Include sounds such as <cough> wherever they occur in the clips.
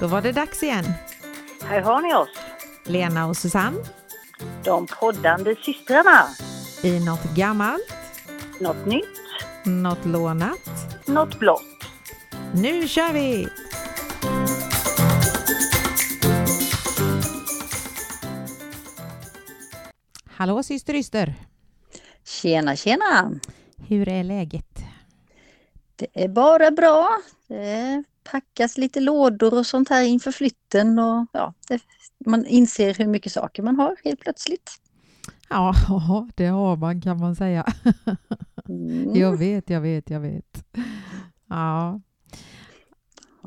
Då var det dags igen. Här har ni oss, Lena och Susanne de poddande systrarna. i något gammalt, Något nytt, något lånat. något blått. Nu kör vi! Hallå syster Yster! Tjena, tjena! Hur är läget? Det är bara bra. Det packas lite lådor och sånt här inför flytten och ja, det, man inser hur mycket saker man har helt plötsligt. <laughs> Ja, det har man kan man säga. Mm. Jag vet, jag vet, jag vet. Ja,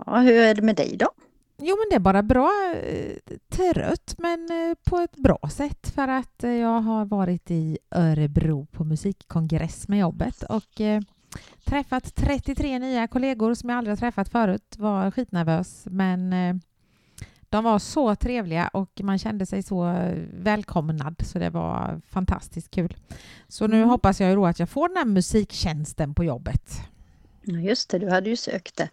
Ja, hur är det med dig då? Jo, men det är bara bra. eh, Trött, men eh, på ett bra sätt för att eh, jag har varit i Örebro på musikkongress med jobbet och träffat 33 nya kollegor som jag aldrig har träffat förut. Var skitnervös, men eh, de var så trevliga och man kände sig så välkomnad så det var fantastiskt kul. Så nu Mm. hoppas jag ju då att jag får den här musiktjänsten på jobbet. Ja, just det, du hade ju sökt det.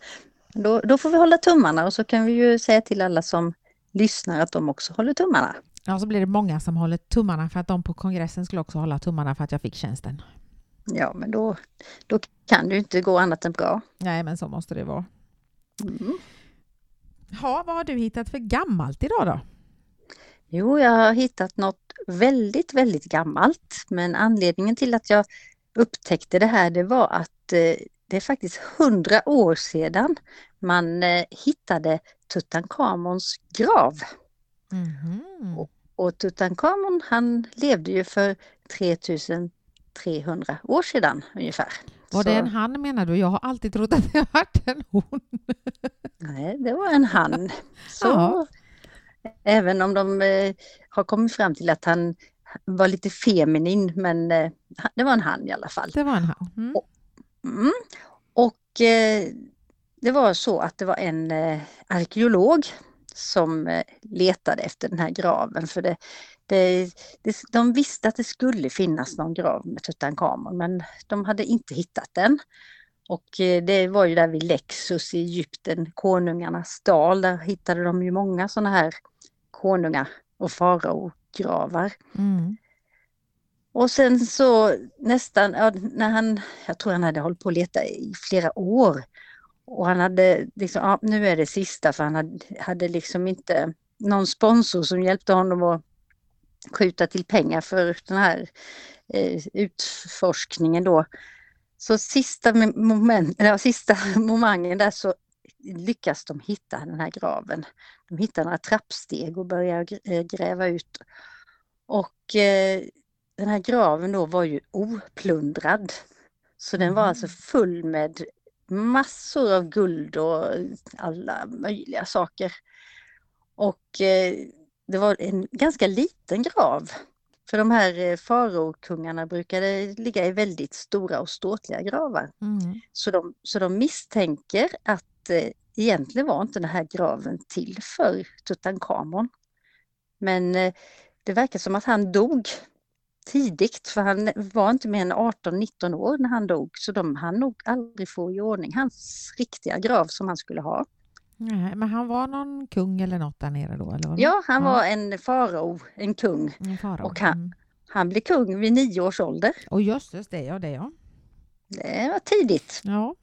Då, då får vi hålla tummarna och så kan vi ju säga till alla som lyssnar att de också håller tummarna. Ja, så blir det många som håller tummarna för att de på kongressen skulle också hålla tummarna för att jag fick tjänsten. Ja, men då, då kan det ju inte gå annat än bra. Nej, men så måste det vara. Mm. Ja, vad har du hittat för gammalt idag då? Jo, jag har hittat något väldigt, väldigt gammalt. Men anledningen till att jag upptäckte det här, det var att eh, det är faktiskt hundra år sedan man eh, hittade Tutankhamons grav. Mhm. Och Tutankhamon, han levde ju för 3300 år sedan ungefär. Var det en han menar du? Jag har alltid trott att det varit en hon. <laughs> Nej, det var en han. Så, Ja. Även om de eh, har kommit fram till att han var lite feminin, men eh, det var en han i alla fall. Det var en han. Mm. Mm. Och eh, det var så att det var en arkeolog som letade efter den här graven. För det, det, det, de visste att det skulle finnas någon grav med Tutankhamon men de hade inte hittat den. Och eh, det var ju där vid Lexus i Egypten, konungarnas dal. Där hittade de ju många sådana här konungar och faraogravar. Mm. Och sen så nästan, ja, när han, jag tror han hade hållit på att leta i flera år. Och han hade liksom, ja, nu är det sista för han hade, hade liksom inte någon sponsor som hjälpte honom att skjuta till pengar för den här eh, utforskningen då. Så sista moment, eller sista <laughs> momangen där så lyckas de hitta den här graven. De hittar några trappsteg och börjar eh, gräva ut. Och eh, den här graven då var ju oplundrad. Så den var alltså full med massor av guld och alla möjliga saker. Och eh, det var en ganska liten grav. För de här eh, faraokungarna brukade ligga i väldigt stora och ståtliga gravar. Mm. Så de, så de misstänker att eh, egentligen var inte den här graven till för Tutankhamon. Men eh, det verkar som att han dog tidigt för han var inte mer än 18-19 år när han dog. Så de hann nog aldrig få i ordning hans riktiga grav som han skulle ha. Nej, men han var någon kung eller något där nere då? Eller? Ja, han Ja. var en farao, en kung. En farao. och han- Mm. Han blev kung vid nio års ålder. Och jösses, det ja, det ja. Det var tidigt. Ja.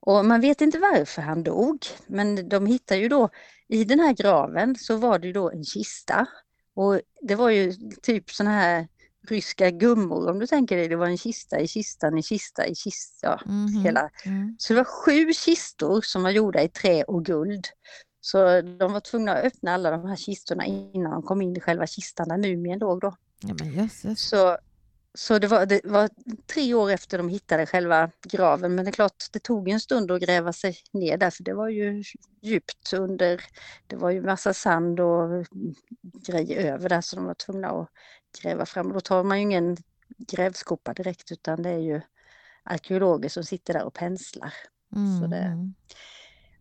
Och man vet inte varför han dog, men de hittar ju då i den här graven så var det ju då en kista. Och det var ju typ såna här ryska gummor om du tänker dig. Det var en kista i kistan i kista i kista. Ja, Mhm. hela. Mm. Så det var sju kistor som var gjorda i trä och guld. Så de var tvungna att öppna alla de här kistorna innan de kom in i själva kistan där mumien låg då. Ja, men. Så, så det, var, det var tre år efter de hittade själva graven, men det är klart, det tog en stund att gräva sig ner där, för det var ju djupt under, det var ju massa sand och grejer över där, så de var tvungna att gräva fram. Då tar man ju ingen grävskopa direkt, utan det är ju arkeologer som sitter där och penslar. Så det- Mm.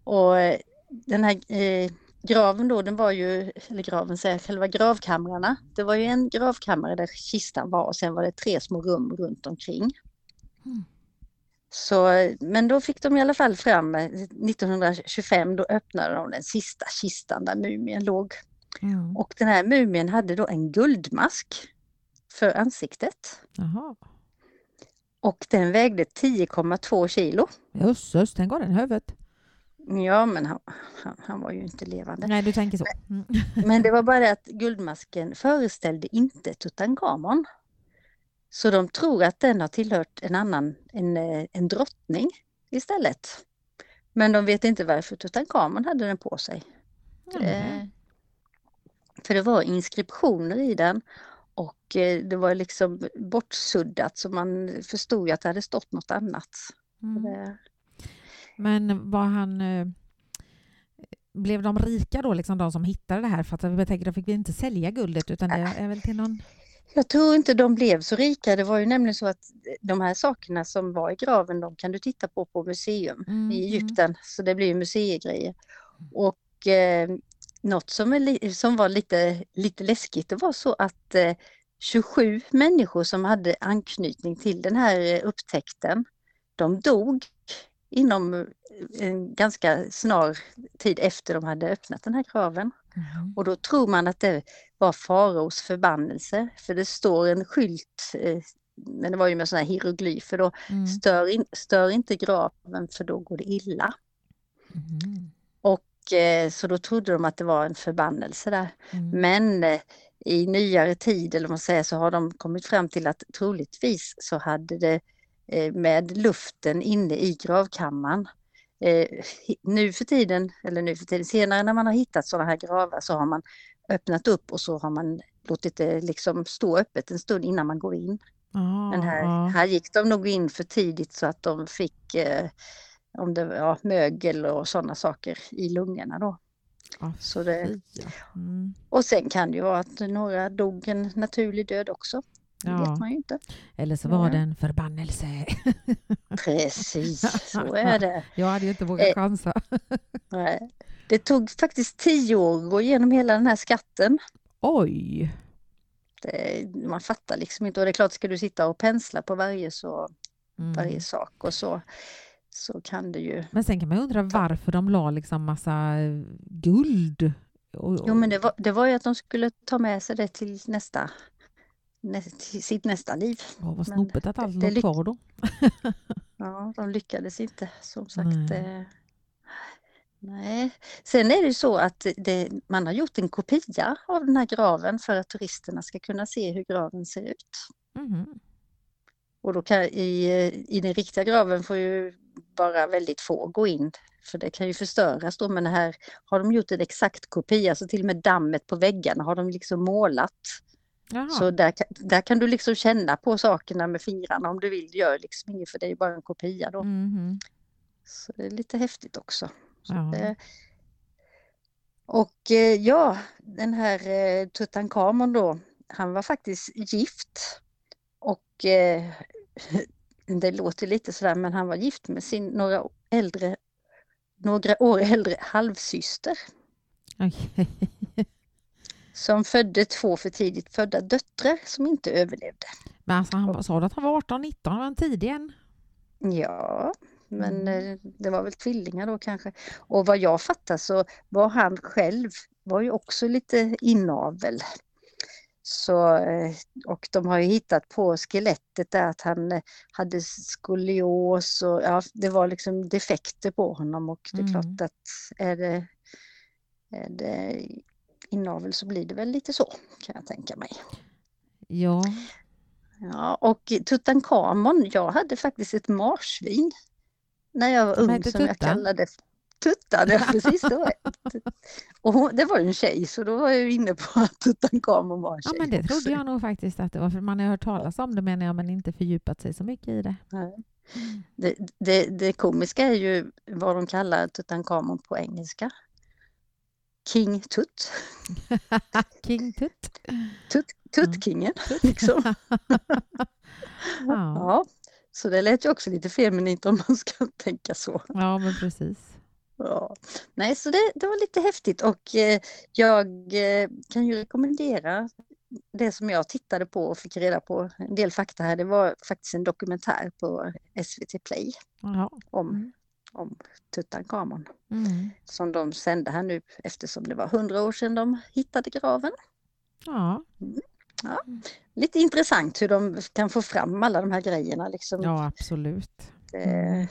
Och eh, den här eh, graven då, den var ju, eller graven säger själva gravkamrarna. Det var ju en gravkammare där kistan var och sen var det tre små rum runt omkring. Mm. Så, men då fick de i alla fall fram, eh, 1925 då öppnade de den sista kistan där mumien låg. Mm. Och den här mumien hade då en guldmask för ansiktet. Jaha. Och den vägde 10,2 kilo. Jösses, tänk vad den huvudet. Ja, men han, han, han var ju inte levande. Nej, du tänker så. Mm. <laughs> Men det var bara det att guldmasken föreställde inte Tutankhamon. Så de tror att den har tillhört en annan, en, eh, en drottning istället. Men de vet inte varför Tutankhamon hade den på sig. Mm. Eh, För det var inskriptioner i den och eh, det var liksom bortsuddat så man förstod att det hade stått något annat. Mm. Det- Men var han... eh, Blev de rika då, liksom de som hittade det här? För att jag tänker, de fick väl inte sälja guldet utan det är väl till någon... Jag tror inte de blev så rika. Det var ju nämligen så att de här sakerna som var i graven, de kan du titta på på museum Mm, i mm. Egypten. Så det blir ju museigrejer. Och eh, något som, är som var lite, lite läskigt, det var så att eh, 27 människor som hade anknytning till den här eh, upptäckten, de dog inom eh, en ganska snar tid efter de hade öppnat den här graven. Mhm. Och då tror man att det var faraos förbannelse, för det står en skylt, eh, men det var ju med sådana här hieroglyfer då, Mm. stör, in, stör inte graven för då går det illa. Mhm. Och eh, så då trodde de att det var en förbannelse där. Mm. Men eh, i nyare tid, eller vad man säger, så har de kommit fram till att troligtvis så hade det eh, med luften inne i gravkammaren eh, nu för tiden, eller nu för tiden, senare när man har hittat sådana här gravar så har man öppnat upp och så har man låtit det liksom stå öppet en stund innan man går in. Ah, Men här, här gick de nog in för tidigt så att de fick eh, om det var ja, mögel och sådana saker i lungorna då. Ah, Så det. Mm. och sen kan det ju vara att några dog en naturlig död också. Det Ja. vet man ju inte. Eller så var Ja. det en förbannelse. <laughs> Precis, så är det. Jag hade ju inte vågat Eh. chansa. <laughs> Nej. Det tog faktiskt tio år att gå igenom hela den här skatten. Oj! Det, man fattar liksom inte. Och det är klart, ska du sitta och pensla på varje, så, Mm. varje sak och så, så kan det ju... Men sen kan man undra varför de la liksom massa eh, guld. Och, och, Jo, men det var, det var ju att de skulle ta med sig det till nästa, nä, till sitt nästa liv. Åh, vad snopet att allt låg kvar då. Ja, de lyckades inte som sagt. Nej. eh, Nej. Sen är det så att det, man har gjort en kopia av den här graven för att turisterna ska kunna se hur graven ser ut. Mhm. Och då kan, i, i den riktiga graven får ju bara väldigt få gå in för det kan ju förstöras då men här har de gjort en exakt kopia så till och med dammet på väggarna har de liksom målat. Jaha. Så där, där kan du liksom känna på sakerna med fingrarna om du vill. Det gör liksom inget för det är bara en kopia då. Mhm. Så det är lite häftigt också. Det- Och eh, ja, den här eh, Tutankhamon då, han var faktiskt gift. Och eh, det låter lite sådär, men han var gift med sin några äldre, några år äldre halvsyster Okej. som födde två för tidigt födda döttrar som inte överlevde. Men alltså, han sa att han var 18, 19? Var han tidig än? Ja, men Mm. eh, det var väl tvillingar då kanske. Och vad jag fattar så var han själv var ju också lite inavel. Så, eh, och de har ju hittat på skelettet där att han eh, hade skolios och ja, det var liksom defekter på honom och det är Mm. klart att är det, är det inavel så blir det väl lite så kan jag tänka mig. Ja. Ja, och Tutankhamon, jag hade faktiskt ett marsvin när jag var ung som jag kallade Tuttan. Ja, precis, var Och hon, det var ju en tjej så då var jag inne på att Tutankhamon var en ja, tjej men det trodde jag nog faktiskt att det var. För man har hört talas om det menar jag, men inte fördjupat sig så mycket i det. Nej. Det, det, det komiska är ju vad de kallar Tutankhamon på engelska. King Tut, <laughs> King Tut. Tut Tuttkingen <laughs> liksom. <laughs> Ja. Ja, så det lät ju också lite feminint om man ska tänka så. ja, men precis. Ja. Nej, så det, det var lite häftigt och eh, jag eh, kan ju rekommendera det som jag tittade på och fick reda på en del fakta här, det var faktiskt en dokumentär på SVT Play Jaha. om, Mm. om Tutankhamon Mm. som de sände här nu eftersom det var hundra år sedan de hittade graven. Ja. Lite intressant hur de kan få fram alla de här grejerna. Liksom. ja, absolut. Det är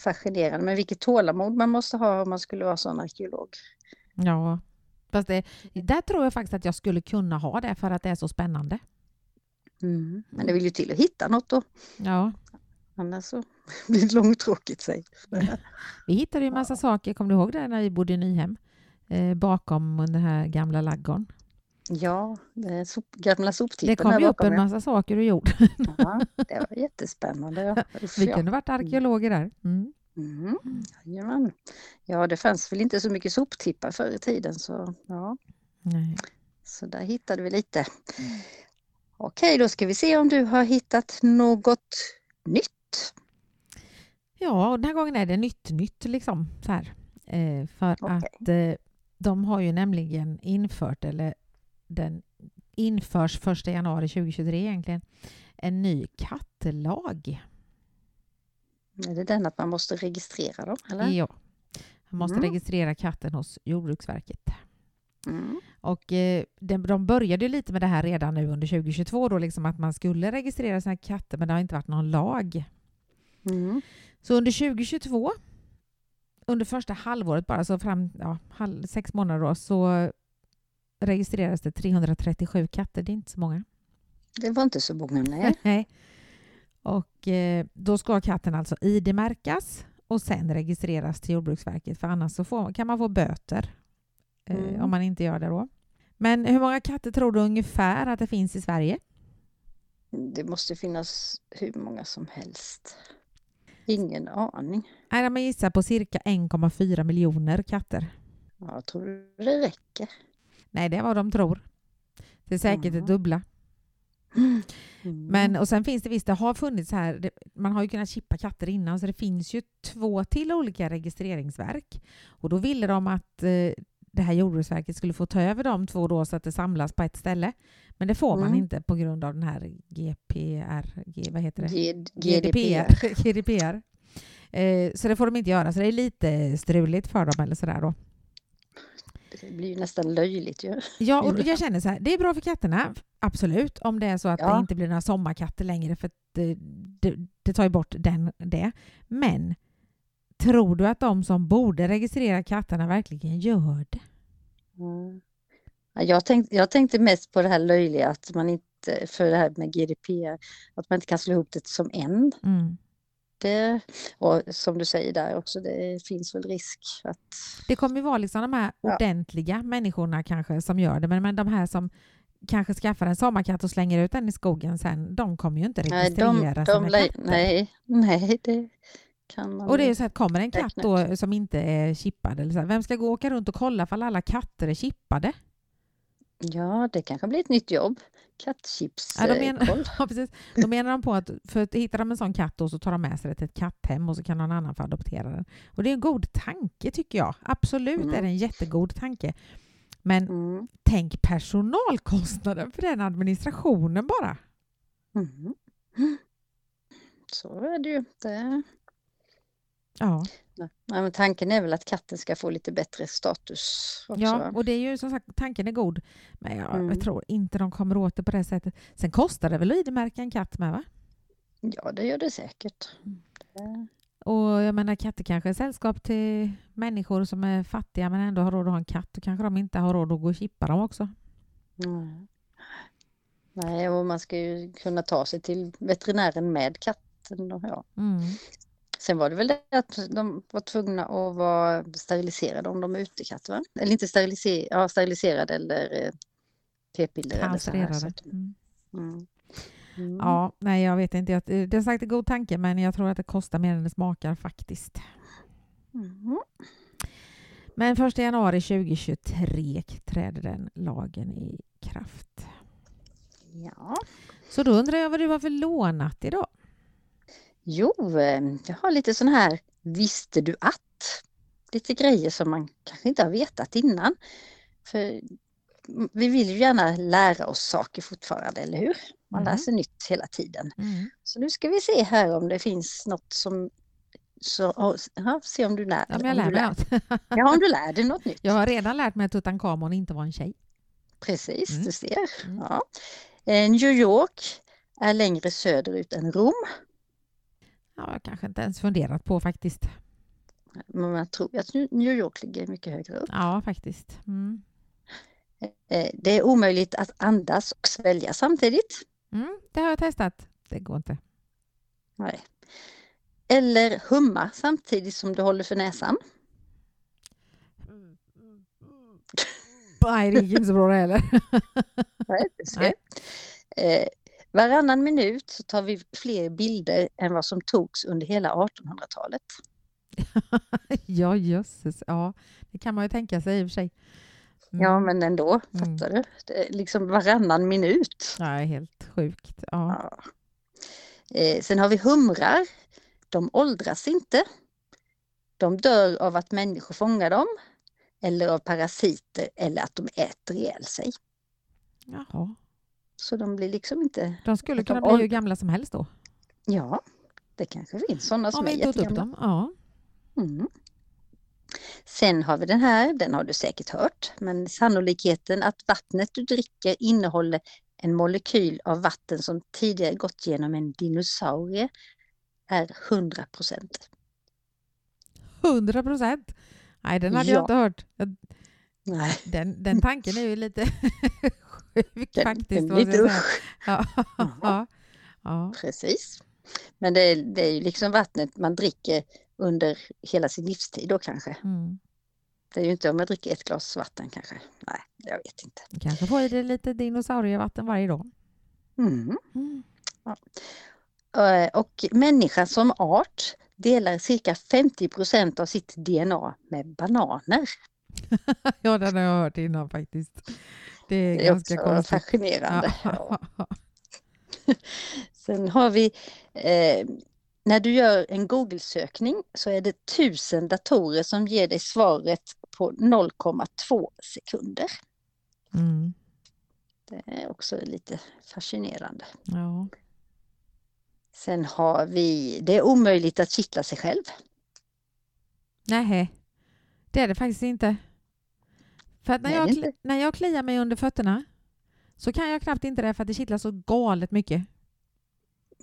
fascinerande. Men vilket tålamod man måste ha om man skulle vara sån arkeolog. Ja. Fast det, där tror jag faktiskt att jag skulle kunna ha det för att det är så spännande. Mm. Men det vill ju till att hitta något då. Ja. Annars så <laughs> blir det långtråkigt sig. <laughs> Vi hittade ju en massa saker, kommer du ihåg det när vi bodde i Nyhem? Eh, bakom den här gamla laggården. Ja, det sop, gamla Det soptippen kom där ju upp en ja. massa saker ur jord. Ja, det var jättespännande. Ja. <laughs> Vi ja. kunde varit arkeologer där. Mm. Mm. Jajamän. Ja, det fanns väl inte så mycket soptippar förr i tiden så ja, Nej. så där hittade vi lite. Okej, då ska vi se om du har hittat något nytt. Ja, och den här gången är det nytt nytt liksom. Så här. Eh, för Okej. att eh, de har ju nämligen infört, eller den införs 1 januari 2023 egentligen, en ny kattlag. Är det den att man måste registrera dem? Eller? Ja. Man måste Mm. registrera katten hos Jordbruksverket. Mm. Och eh, de, de började lite med det här redan nu under 2022 då, liksom att man skulle registrera sina katter men det har inte varit någon lag. Mm. Så under 2022, under första halvåret bara, så fram ja, halv, sex månader då, så registrerades det 337 katter. Det är inte så många. Det var inte så många, nej. <laughs> Nej. Och eh, då ska katten alltså ID-märkas och sen registreras till Jordbruksverket för annars så får, kan man få böter eh, Mm. om man inte gör det då. Men hur många katter tror du ungefär att det finns i Sverige? Det måste finnas hur många som helst. Ingen aning. Nej, man gissar på cirka 1,4 miljoner katter. Ja, Jag tror det räcker. Nej, det är vad de tror. Det är säkert det Mm. dubbla. Mm. Men, och sen finns det visst, det har funnits här, det, man har ju kunnat chippa katter innan, så det finns ju två till olika registreringsverk. Och då ville de att eh, det här Jordbruksverket skulle få ta över de två då så att det samlas på ett ställe. Men det får man Mm. inte på grund av den här GPR, G, vad heter det? G- GDPR. GDPR. <laughs> Eh, så det får de inte göra, så det är lite struligt för dem eller sådär då. Det blir ju nästan löjligt ju. Ja, <laughs> och jag känner så här, det är bra för katterna, absolut, om det är så att Ja. det inte blir några sommarkatter längre, för att det, det, det tar ju bort den, det. Men tror du att de som borde registrera katterna verkligen gör det? Mm. Ja, Jag, tänkte, jag tänkte mest på det här löjliga att man inte, för det här med GDPR, att man inte kan slå ihop det som en. Mm. Det, och som du säger där också, det finns väl risk att... Det kommer ju vara liksom de här Ja. ordentliga människorna kanske som gör det, men, men de här som kanske skaffar en sommarkatt och slänger ut den i skogen sen, de kommer ju inte Nej, registrera de, de, sina katter. nej, nej, det kan man Och det är så att kommer en katt då som inte är chippad, eller så här, vem ska gå och åka runt och kolla för alla katter är chippade? Ja, det kanske blir ett nytt jobb. Kattchips Ja, de eh, menar- <laughs> koll. Ja, precis. Då menar de på att för att hittar de en sån katt då så tar de med sig det till ett katthem och så kan någon annan få adoptera den. Och det är en god tanke tycker jag. Absolut Mm. är det en jättegod tanke. Men Mm. tänk personalkostnaden för den administrationen bara. Mm. <gasps> Så är det ju. Det, Ja, nej, men tanken är väl att katten ska få lite bättre status också. ja och det är ju som sagt, tanken är god. Men jag, Mm. jag tror inte de kommer åt det på det sättet. Sen kostar det väl att ID-märka en katt med va? ja, det gör det säkert. Mm. Och jag menar katter kanske är sällskap till människor som är fattiga men ändå har råd att ha en katt. Då kanske de inte har råd att gå och chippa dem också. nej. nej, och man ska ju kunna ta sig till veterinären med katten. Och, ja. Mm. Sen var det väl det att de var tvungna att vara steriliserade om de är utekatter, va? Eller inte steriliserade, ja, steriliserade eller eh, p-piller eller så här. Så Kastrerade. att, Mm. mm. Mm. Ja, nej jag vet inte. Jag- Det är sagt en god tanke men jag tror att det kostar mer än det smakar faktiskt. Mm. Men 1 januari 2023 träder den lagen i kraft. Ja. Så då undrar jag vad du har för lånat idag? Jo, jag har lite sån här visste du att? Lite grejer som man kanske inte har vetat innan. För vi vill ju gärna lära oss saker fortfarande, eller hur? Man lär Mm. sig nytt hela tiden. Mm. Så nu ska vi se här om det finns något som... Så, ja, se om du lär, Ja, om jag lär du mig lär, <laughs> ja, om du lär dig något nytt. Jag har redan lärt mig att Tutankhamon inte var en tjej. Precis, Mm. du ser. Mm. Ja. Eh, New York är längre söderut än Rom. Ja, jag kanske inte ens funderat på faktiskt. Men man tror att New York ligger mycket högre upp. Ja, faktiskt. Mm. Eh, Det är omöjligt att andas och svälja samtidigt. Mm, det har jag testat. Det går inte. Nej. Eller humma samtidigt som du håller för näsan. <laughs> Nej, det gick inte så bra det heller. Nej. Nej. Varannan minut så tar vi fler bilder än vad som togs under hela 1800-talet. <laughs> ja, jösses. Ja, det kan man ju tänka sig i och för sig. Mm. Ja, men ändå, Mm. fattar du? Det är liksom varannan minut. Ja, helt sjukt. Ja. Ja. Eh, sen har vi humrar. De åldras inte. De dör av att människor fångar dem eller av parasiter eller att de äter ihjäl sig. Jaha. Så de blir liksom inte... De skulle Att de kunna bli hur gamla som helst då. Ja, det kanske finns sådana som Om är åt upp jättegamla. dem. Ja. Mm. Sen har vi den här, den har du säkert hört, men sannolikheten att vattnet du dricker innehåller en molekyl av vatten som tidigare gått genom en dinosaurie är 100 procent. 100 procent. Nej, den hade jag Ja. inte hört. Jag- Den, den tanken är ju lite <laughs> <laughs> sjuk den, faktiskt. den är måste lite jag säga. usch. <laughs> Ja. Ja. Ja. Precis. Men det är, det är ju liksom vattnet man dricker under hela sin livstid då kanske. Mm. Det är ju inte om jag dricker ett glas vatten kanske. Nej, jag vet inte. Kanske får i dig lite dinosaurievatten varje dag. Mm. Mm. Eh, Och människan som art delar cirka 50 procent av sitt DNA med bananer. <laughs> Ja, den har jag hört innan faktiskt. Det är, Det är ganska också konstigt. fascinerande. <laughs> Ja. <laughs> Sen har vi, eh, när du gör en Google-sökning så är det tusen datorer som ger dig svaret på 0,2 sekunder. Mm. Det är också lite fascinerande. Ja. Sen har vi, det är omöjligt att kittla sig själv. Nej, det är det faktiskt inte. För när, jag, inte. när jag kliar mig under fötterna så kan jag knappt inte det för att det kittlar så galet mycket.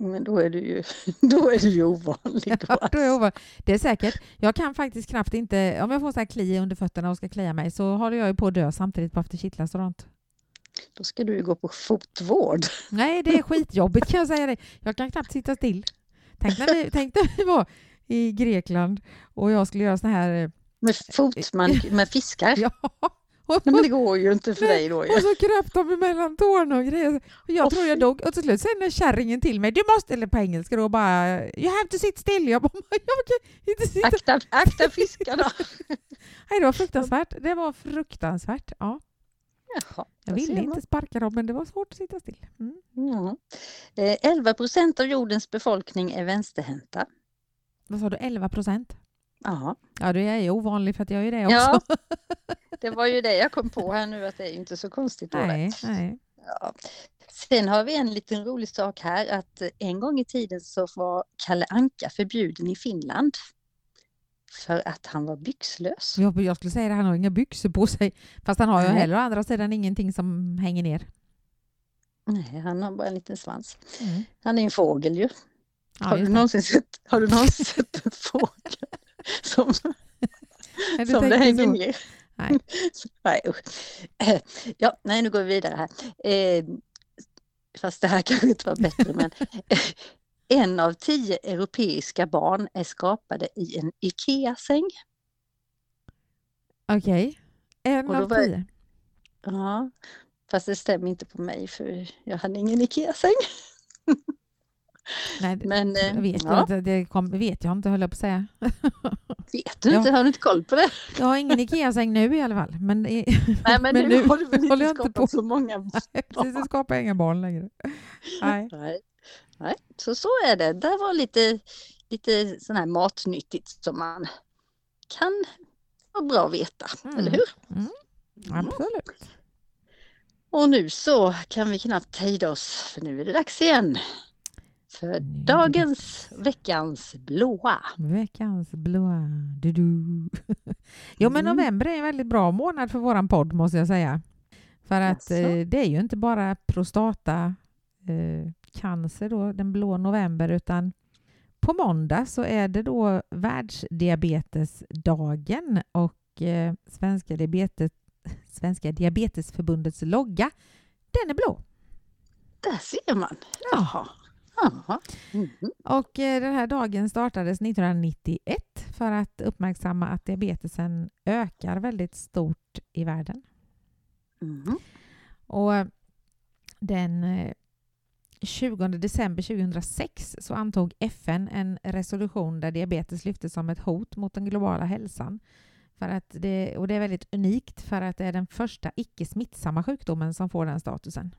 Men då är du ju, <laughs> då är du ju ovanlig. <laughs> Ja, då är jag ovan. det är säkert. Jag kan faktiskt knappt inte, om jag får så här kli under fötterna och ska klia mig så håller jag ju på att dö samtidigt bara för att det kittlar sådant. Då ska du ju gå på fotvård. <laughs> Nej, det är skitjobbigt kan jag säga dig. Jag kan knappt sitta still. Tänk när vi, tänk när vi var i Grekland och jag skulle göra såna här... eh, Med fotman med fiskar. Ja, Nej, men det går ju inte för Nej, dig då ju. och så kröp de emellan tårna och grejer. Och jag Åh, tror jag dog. Och till slut säger kärringen till mig, du måste, eller på engelska då, bara You have to sit still. Jag bara, <laughs> jag kan inte sitta. Akta, akta fiskarna. <laughs> Nej, det var fruktansvärt. Det var fruktansvärt. Ja, Jaha, jag ville inte sparka dem, men det var svårt att sitta still. Mm. Ja. Eh, 11 procent av jordens befolkning är vänsterhänta. Vad sa du, 11 procent? Ja. Ja, det är ju ovanligt för att jag är det också. ja, <laughs> det var ju det jag kom på här nu att det är ju inte så konstigt. Nej, nej. Ja. Sen har vi en liten rolig sak här att en gång i tiden så var Kalle Anka förbjuden i Finland. För att han var byxlös. Jag, jag skulle säga det, han har inga byxor på sig. Fast han har ju heller å andra sidan ingenting som hänger ner. Nej, han har bara en liten svans. Mm. Han är en fågel ju. Ja, har, du någonsin sett, har du någonsin <laughs> sett en fågel som, Nej, som det hänger så. ner? Nej. <laughs> nej, usch. <clears throat> Ja, nej, nu går vi vidare här. Eh, fast det här <laughs> kanske inte var bättre, men <laughs> en av tio europeiska barn är skapade i en IKEA-säng. Okej. En Och då av var- tio. Ja, fast det stämmer inte på mig för jag hade ingen IKEA-säng. Nej, Men eh, jag vet, ja, inte, det kom, vet jag inte, höll jag på att säga. <laughs> vet du inte? Har du inte koll på det? Jag har ingen Ikea-säng nu i alla fall. Men, <laughs> Nej, men, Men nu, nu har du väl inte jag inte skapat på. så många <laughs> precis, så skapar jag inga barn längre. Nej. Nej. Nej, så så är det. Det var lite, lite sån här matnyttigt som man kan vara bra att veta, Mm. eller hur? Absolut. Och nu så kan vi knappt hejda oss för nu är det dags igen. För dagens, veckans blåa. Veckans blåa du-du. <laughs> Jo, men Mm. november är en väldigt bra månad för våran podd måste jag säga. För att eh, det är ju inte bara prostata eh, cancer då, den blå november, utan på måndag så är det då världsdiabetesdagen och eh, Svenska, diabetes, Svenska diabetesförbundets logga, den är blå. Där ser man. Ja. Jaha. Mhm. Och eh, den här dagen startades 1991 för att uppmärksamma att diabetesen ökar väldigt stort i världen. Mhm. Och den eh, 20 december 2006 så antog FN en resolution där diabetes lyftes som ett hot mot den globala hälsan. För att det, och det är väldigt unikt för att det är den första icke smittsamma sjukdomen som får den statusen.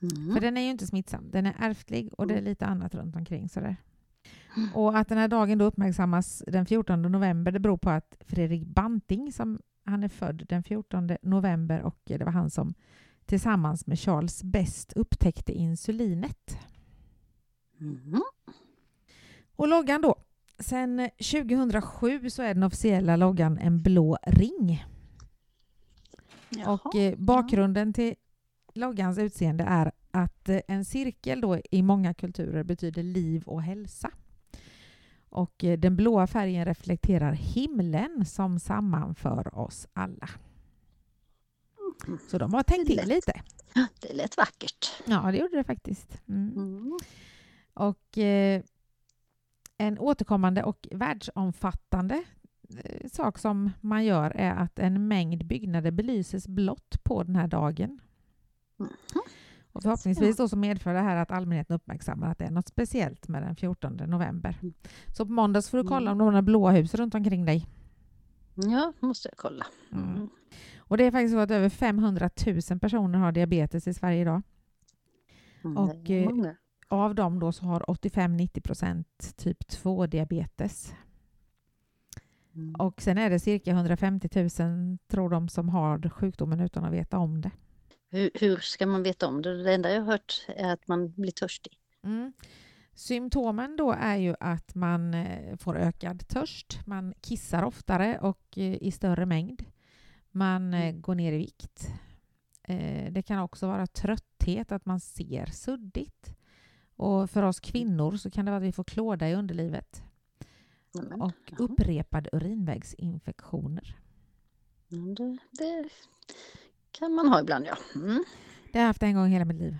Mhm. För den är ju inte smittsam. Den är ärftlig och det är lite annat runt omkring. Sådär. Mm. Och att den här dagen då uppmärksammas den 14 november det beror på att Fredrik Banting, som han är född den 14 november och det var han som tillsammans med Charles Best upptäckte insulinet. Mhm. Och loggan då. Sen 2007 så är den officiella loggan en blå ring. Jaha. Och eh, bakgrunden till loggans utseende är att eh, en cirkel då i många kulturer betyder liv och hälsa. Och eh, den blåa färgen reflekterar himlen som sammanför oss alla. Så de har tänkt till lite. Det lät vackert. Ja, det gjorde det faktiskt. Mm. Mm. Och eh, en återkommande och världsomfattande eh, sak som man gör är att en mängd byggnader belyses blått på den här dagen. Och förhoppningsvis då så medför det här att allmänheten uppmärksammar att det är något speciellt med den 14 november. Mm. Så på måndag så får du kolla om du har några blåa hus runt omkring dig. Ja, måste jag kolla. Mm. Mm. Och det är faktiskt så att över 500 000 personer har diabetes i Sverige idag. Mm. Och, eh. Av dem då så har 85-90 procent typ 2-diabetes. Mm. Och sen är det cirka 150 000 tror de som har sjukdomen utan att veta om det. Hur, hur ska man veta om det? Det enda jag har hört är att man blir törstig. Mm. Symptomen då är ju att man eh, får ökad törst, man kissar oftare och eh, i större mängd. Man eh, går ner i vikt. Det kan också vara trötthet, att man ser suddigt. Och för oss kvinnor så kan det vara att vi får klåda i underlivet Nämen. och upprepade urinvägsinfektioner. Det, det kan man ha ibland, ja. Mm. Det har jag haft en gång i hela mitt liv.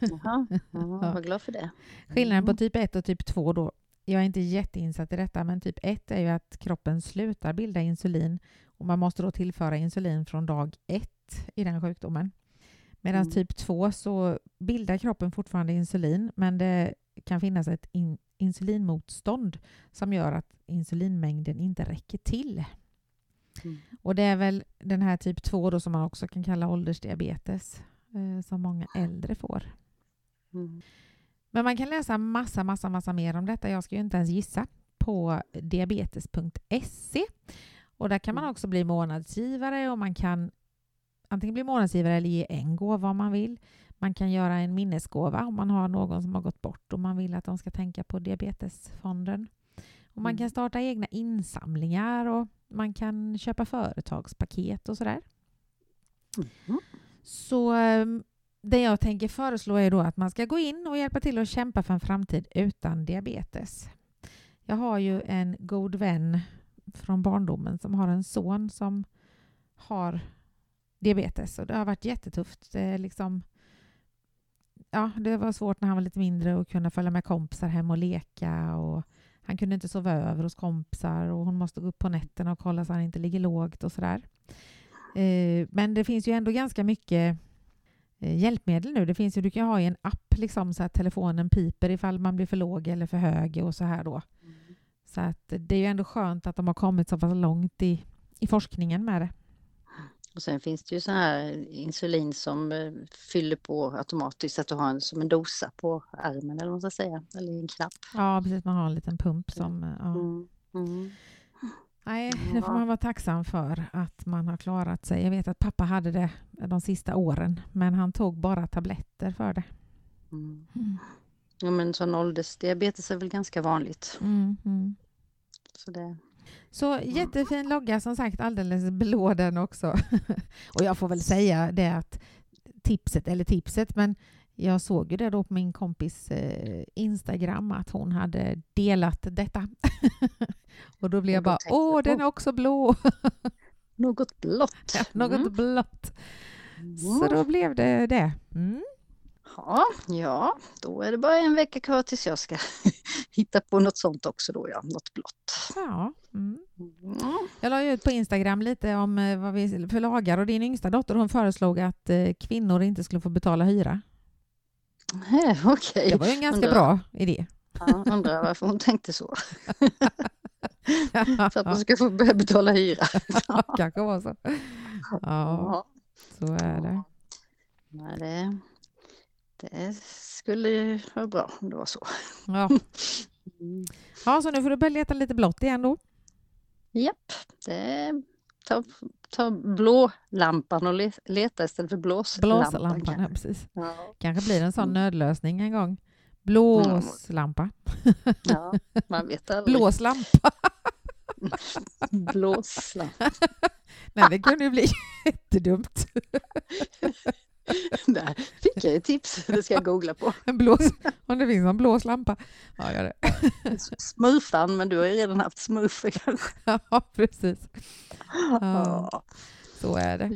Jaha, ja, <laughs> var glad för det. Skillnaden på Mm. typ 1 och typ 2 då, jag är inte jätteinsatt i detta, men typ 1 är ju att kroppen slutar bilda insulin och man måste då tillföra insulin från dag 1 i den sjukdomen. Medan Mm. typ 2 så bildar kroppen fortfarande insulin, men det kan finnas ett in, insulinmotstånd som gör att insulinmängden inte räcker till. Mm. Och det är väl den här typ 2 då som man också kan kalla åldersdiabetes, eh, som många äldre får. Mm. Men man kan läsa massa, massa, massa mer om detta. Jag ska ju inte ens gissa på diabetes.se. Och där kan man Mm. också bli månadsgivare och man kan antingen bli månadsgivare eller ge en gåva om man vill. Man kan göra en minnesgåva om man har någon som har gått bort och man vill att de ska tänka på diabetesfonden. Och man Mm. kan starta egna insamlingar och man kan köpa företagspaket och sådär. Mhm. Så ehm, det jag tänker föreslå är då att man ska gå in och hjälpa till att kämpa för en framtid utan diabetes. Jag har ju en god vän från barndomen som har en son som har diabetes och det har varit jättetufft. Det, liksom, ja, det var svårt när han var lite mindre att kunna följa med kompisar hem och leka och han kunde inte sova över hos kompisar och hon måste gå upp på nätterna och kolla så han inte ligger lågt och sådär. Eh, men det finns ju ändå ganska mycket eh, hjälpmedel nu. Det finns ju, du kan ha i en app liksom, så att telefonen piper ifall man blir för låg eller för hög och så här då. Så att det är ju ändå skönt att de har kommit så pass långt i, i forskningen med det. Och sen finns det ju så här insulin som eh, fyller på automatiskt att du har en, som en dosa på armen eller vad man ska säga, eller en knapp. Ja, precis. Man har en liten pump som... eh, Ja. Mm. Mm. Nej, det får man vara tacksam för att man har klarat sig. Jag vet att pappa hade det de sista åren, men han tog bara tabletter för det. Mm. Mm. Ja, men sån åldersdiabetes är väl ganska vanligt. Mm, mm. Så det, Så jättefin logga som sagt, alldeles blå den också. <laughs> och jag får väl säga det att tipset, eller tipset, men jag såg ju det då på min kompis eh, Instagram att hon hade delat detta. <laughs> och då blev jag bara, åh, den är också blå! något blått. <laughs> Ja, Något Mm. blått. Så då blev det det. Mm. Ja, ja, då är det bara en vecka kvar tills jag ska <laughs> hitta på något sånt också då, ja, något blått. Ja. Mm. Mm. Jag la ju ut på Instagram lite om eh, vad vi för lagar och din yngsta dotter hon föreslog att eh, kvinnor inte skulle få betala hyra. Eh, Okej, Det var ju en ganska Undrar- bra idé. ja, undrar varför hon tänkte så. <laughs> För att man ska få börja betala hyra. <laughs> Kanske var så. Ja, Ja. så är det. Nej, det, det skulle ju vara bra om det var så. Ja. <laughs> Mm. ja, så nu får du börja leta lite blått igen då. Japp, det, ta, ta blålampan och le, leta istället för blåslampan. Blåslampan, ja, kanske. precis. Ja, Kanske blir det en sån Mm. nödlösning en gång. Blåslampa. ja, man vet aldrig. Blåslampa. <laughs> Blåslampa. <laughs> Nej, det kunde ju bli jättedumt. <laughs> Där fick jag ett tips, det ska jag googla på. En <laughs> blås, om det finns en blås lampa. Ja, gör det. <laughs> Smurfan, men du har ju redan haft smurfer kanske. Ja, precis. Ja, så är det.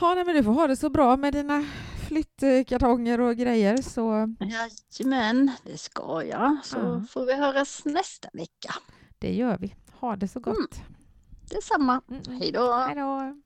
Ja, nej, men du får ha det så bra med dina flyttkartonger och grejer. Så Jajamän, det ska jag. Så Ja. får vi höras nästa vecka. det gör vi. Ha det så gott. Detsamma. Mm, mm. Hej då! Hej då.